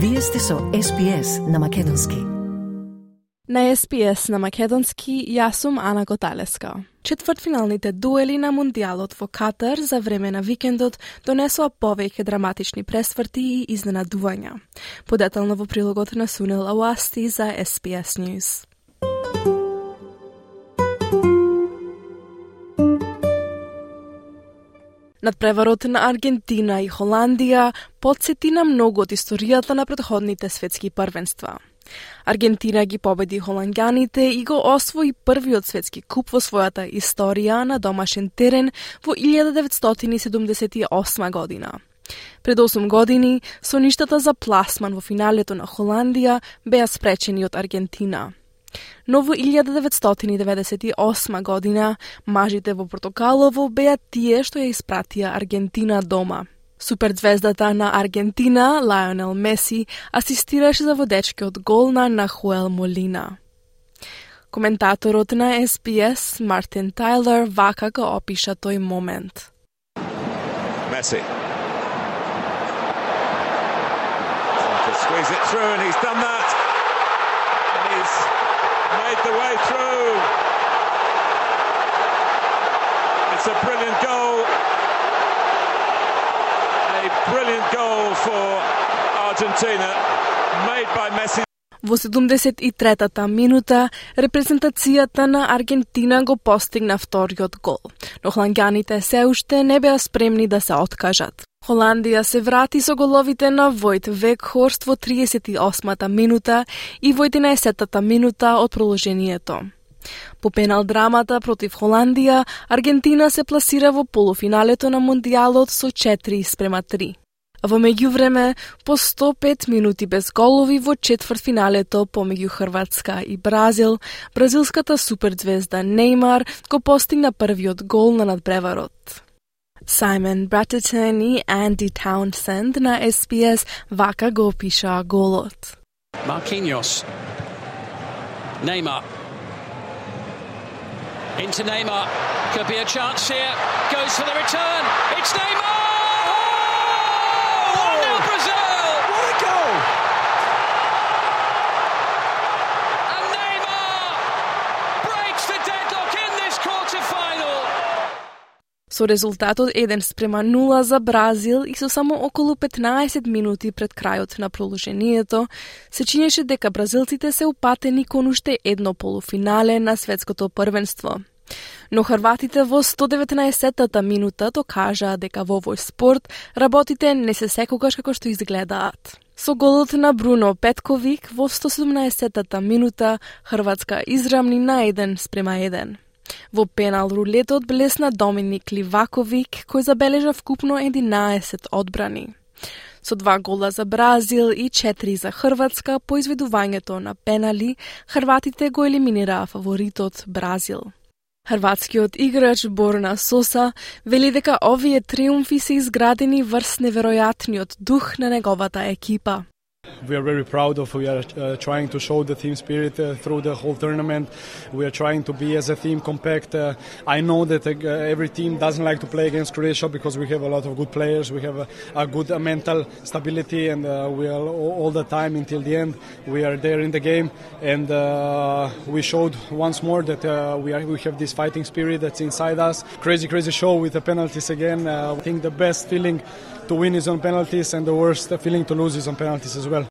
Вие сте со SPS на Македонски. На СПС на Македонски, јас сум Ана Готалеска. Четвртфиналните дуели на Мундијалот во Катар за време на викендот донесоа повеќе драматични пресврти и изненадувања. Подетално во прилогот на Сунел Ауасти за SPS News. Надпреварот на Аргентина и Холандија подсети на многу од историјата на предходните светски првенства. Аргентина ги победи холанѓаните и го освои првиот светски куп во својата историја на домашен терен во 1978 година. Пред 8 години, соништата за пласман во финалето на Холандија беа спречени од Аргентина. Но во 1998 година, мажите во Портокалово беа тие што ја испратија Аргентина дома. Суперзвездата на Аргентина, Лајонел Меси, асистираше за водечкиот гол на Нахуел Молина. Коментаторот на SBS, Мартин Тайлер, вака го опиша тој момент. Messi. Squeeze it through, and he's done that. And he's made the way through. It's a brilliant goal. A brilliant goal for Argentina, made by Messi. Во 73-та минута, репрезентацијата на Аргентина го постигна вториот гол, но холанѓаните се уште не беа спремни да се откажат. Холандија се врати со головите на Војт Векхорст во 38-та минута и во 11-та минута од проложението. По пенал драмата против Холандија, Аргентина се пласира во полуфиналето на Мондијалот со 4 спрема 3. Во меѓувреме, по 105 минути без голови во четвртфиналето помеѓу Хрватска и Бразил, бразилската суперзвезда Неймар го постигна првиот гол на надпреварот. Simon Bratatani Andy Townsend na SBS Vaka Gopisha golot. Marquinhos. Neymar. Into Neymar. Could be a chance here. Goes for the return. It's Neymar! Со резултатот 1 спрема 0 за Бразил и со само околу 15 минути пред крајот на проложението, се чинеше дека бразилците се упатени кон уште едно полуфинале на светското првенство. Но хрватите во 119-тата минута докажаа дека во овој спорт работите не се секогаш како што изгледаат. Со голот на Бруно Петковик во 117-тата минута Хрватска израмни на 1 спрема 1. Во пенал рулетот блесна Доминик Ливаковик, кој забележа вкупно 11 одбрани. Со два гола за Бразил и 4 за Хрватска по изведувањето на пенали, Хрватите го елиминираа фаворитот Бразил. Хрватскиот играч Борна Соса вели дека овие триумфи се изградени врз неверојатниот дух на неговата екипа. We are very proud of. We are uh, trying to show the team spirit uh, through the whole tournament. We are trying to be as a team compact. Uh, I know that uh, every team doesn't like to play against Croatia because we have a lot of good players. We have a, a good uh, mental stability, and uh, we are all, the time until the end. We are there in the game, and we showed once more that we are we have this fighting spirit that's inside us. Crazy, crazy show with the penalties again. I think the best feeling to win is on penalties, and the worst feeling to lose is on penalties as well.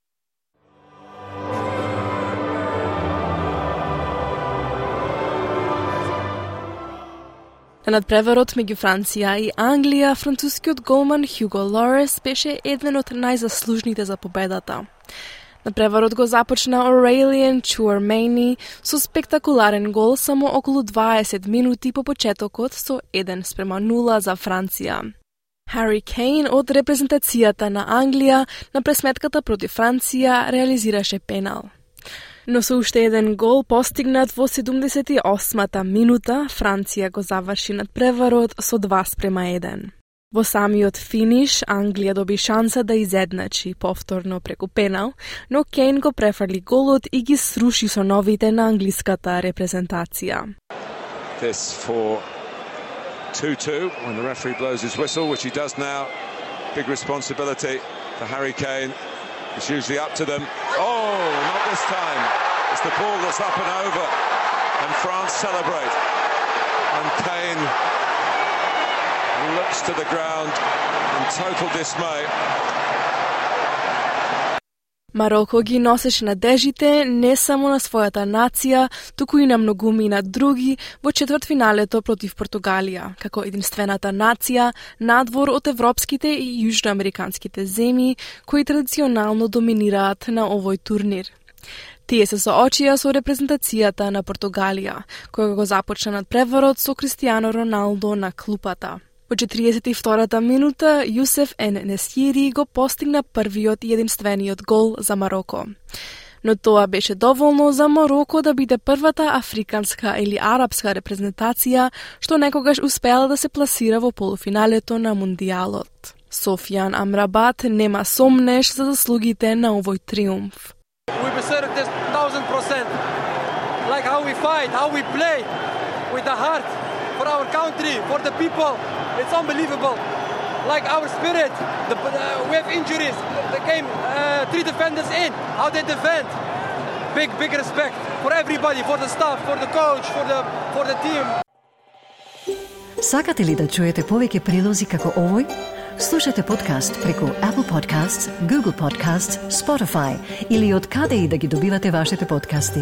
На надпреварот меѓу Франција и Англија, францускиот голман Хјуго Лорес беше еден од најзаслужните за победата. Надпреварот го започна Орелиен Чуармейни со спектакуларен гол само околу 20 минути по почетокот со 1 спрема 0 за Франција. Хари Кейн од репрезентацијата на Англија на пресметката против Франција реализираше пенал. Но со уште еден гол постигнат во 78-та минута, Франција го заврши над преварот со 2 спрема 1. Во самиот финиш, Англија доби шанса да изедначи повторно преку пенал, но Кейн го префрли голот и ги сруши со новите на англиската репрезентација. This for 2-2 when the referee blows his whistle, which he does now. Big responsibility for Harry Kane. It's usually up to them. Oh, not this time. It's the ball that's up and over. And France celebrate. And Kane looks to the ground in total dismay. Мароко ги носеше надежите не само на својата нација, туку и на многумина други во четвртфиналето против Португалија, како единствената нација надвор од европските и јужноамериканските земји кои традиционално доминираат на овој турнир. Тие се соочија со репрезентацијата на Португалија, која го започна над преварот со Кристијано Роналдо на клупата. Во 42-та минута Јусеф Ен Несири го постигна првиот и единствениот гол за Мароко. Но тоа беше доволно за Мароко да биде првата африканска или арапска репрезентација што некогаш успеала да се пласира во полуфиналето на Мундијалот. Софијан Амрабат нема сомнеш за заслугите на овој триумф. We deserve this thousand percent. Like how we fight, how we play with the heart for our country, for the people. It's unbelievable. Like our spirit, the, uh, we have injuries. They came uh, three defenders in. How they defend? Big, big respect for everybody, for the staff, for the coach, for the, for the team. Sakate li da čujete povijeke prilozi kako ovoj? Slušajte podcast preko Apple Podcasts, Google Podcasts, Spotify ili od kada i da ги добивате вашите podcasti.